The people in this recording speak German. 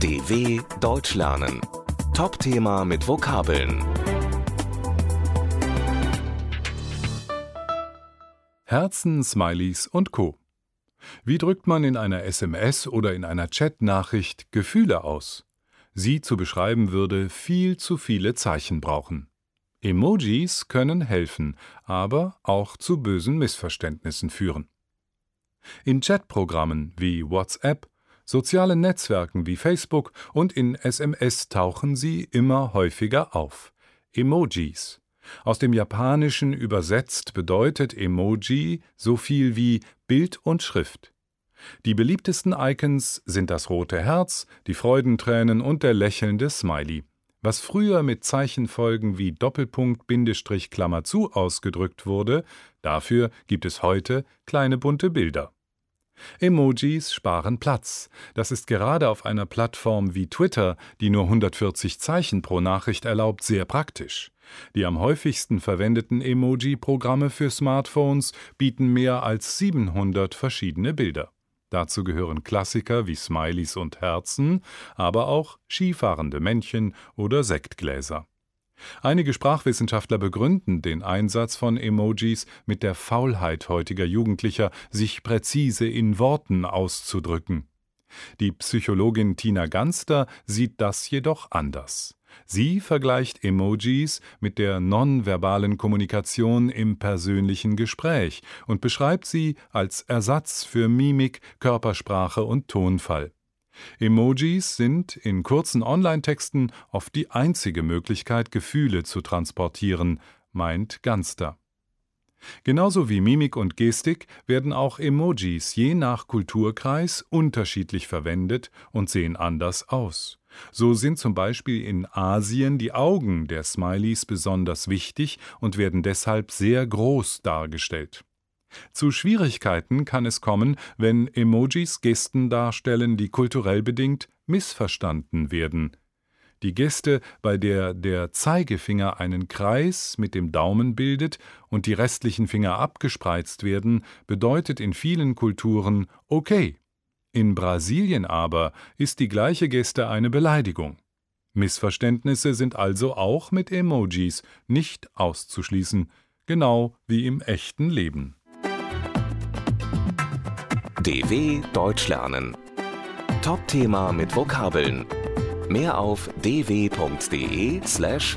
DW Deutsch lernen. Top-Thema mit Vokabeln. Herzen, Smileys und Co. Wie drückt man in einer SMS oder in einer Chat-Nachricht Gefühle aus? Sie zu beschreiben würde viel zu viele Zeichen brauchen. Emojis können helfen, aber auch zu bösen Missverständnissen führen. In Chatprogrammen wie WhatsApp, sozialen Netzwerken wie Facebook und in SMS tauchen sie immer häufiger auf. Emojis. Aus dem Japanischen übersetzt bedeutet Emoji so viel wie Bild und Schrift. Die beliebtesten Icons sind das rote Herz, die Freudentränen und der lächelnde Smiley. Was früher mit Zeichenfolgen wie Doppelpunkt, Bindestrich, Klammer zu ausgedrückt wurde, dafür gibt es heute kleine bunte Bilder. Emojis sparen Platz. Das ist gerade auf einer Plattform wie Twitter, die nur 140 Zeichen pro Nachricht erlaubt, sehr praktisch. Die am häufigsten verwendeten Emoji-Programme für Smartphones bieten mehr als 700 verschiedene Bilder. Dazu gehören Klassiker wie Smileys und Herzen, aber auch skifahrende Männchen oder Sektgläser. Einige Sprachwissenschaftler begründen den Einsatz von Emojis mit der Faulheit heutiger Jugendlicher, sich präzise in Worten auszudrücken. Die Psychologin Tina Ganster sieht das jedoch anders. Sie vergleicht Emojis mit der nonverbalen Kommunikation im persönlichen Gespräch und beschreibt sie als Ersatz für Mimik, Körpersprache und Tonfall. Emojis sind in kurzen Online-Texten oft die einzige Möglichkeit, Gefühle zu transportieren, meint Ganster. Genauso wie Mimik und Gestik werden auch Emojis je nach Kulturkreis unterschiedlich verwendet und sehen anders aus. So sind zum Beispiel in Asien die Augen der Smileys besonders wichtig und werden deshalb sehr groß dargestellt. Zu Schwierigkeiten kann es kommen, wenn Emojis Gesten darstellen, die kulturell bedingt missverstanden werden. Die Geste, bei der der Zeigefinger einen Kreis mit dem Daumen bildet und die restlichen Finger abgespreizt werden, bedeutet in vielen Kulturen okay. In Brasilien aber ist die gleiche Geste eine Beleidigung. Missverständnisse sind also auch mit Emojis nicht auszuschließen, genau wie im echten Leben. DW Deutsch lernen. Top-Thema mit Vokabeln. Mehr auf dw.de/deutschlernen. slash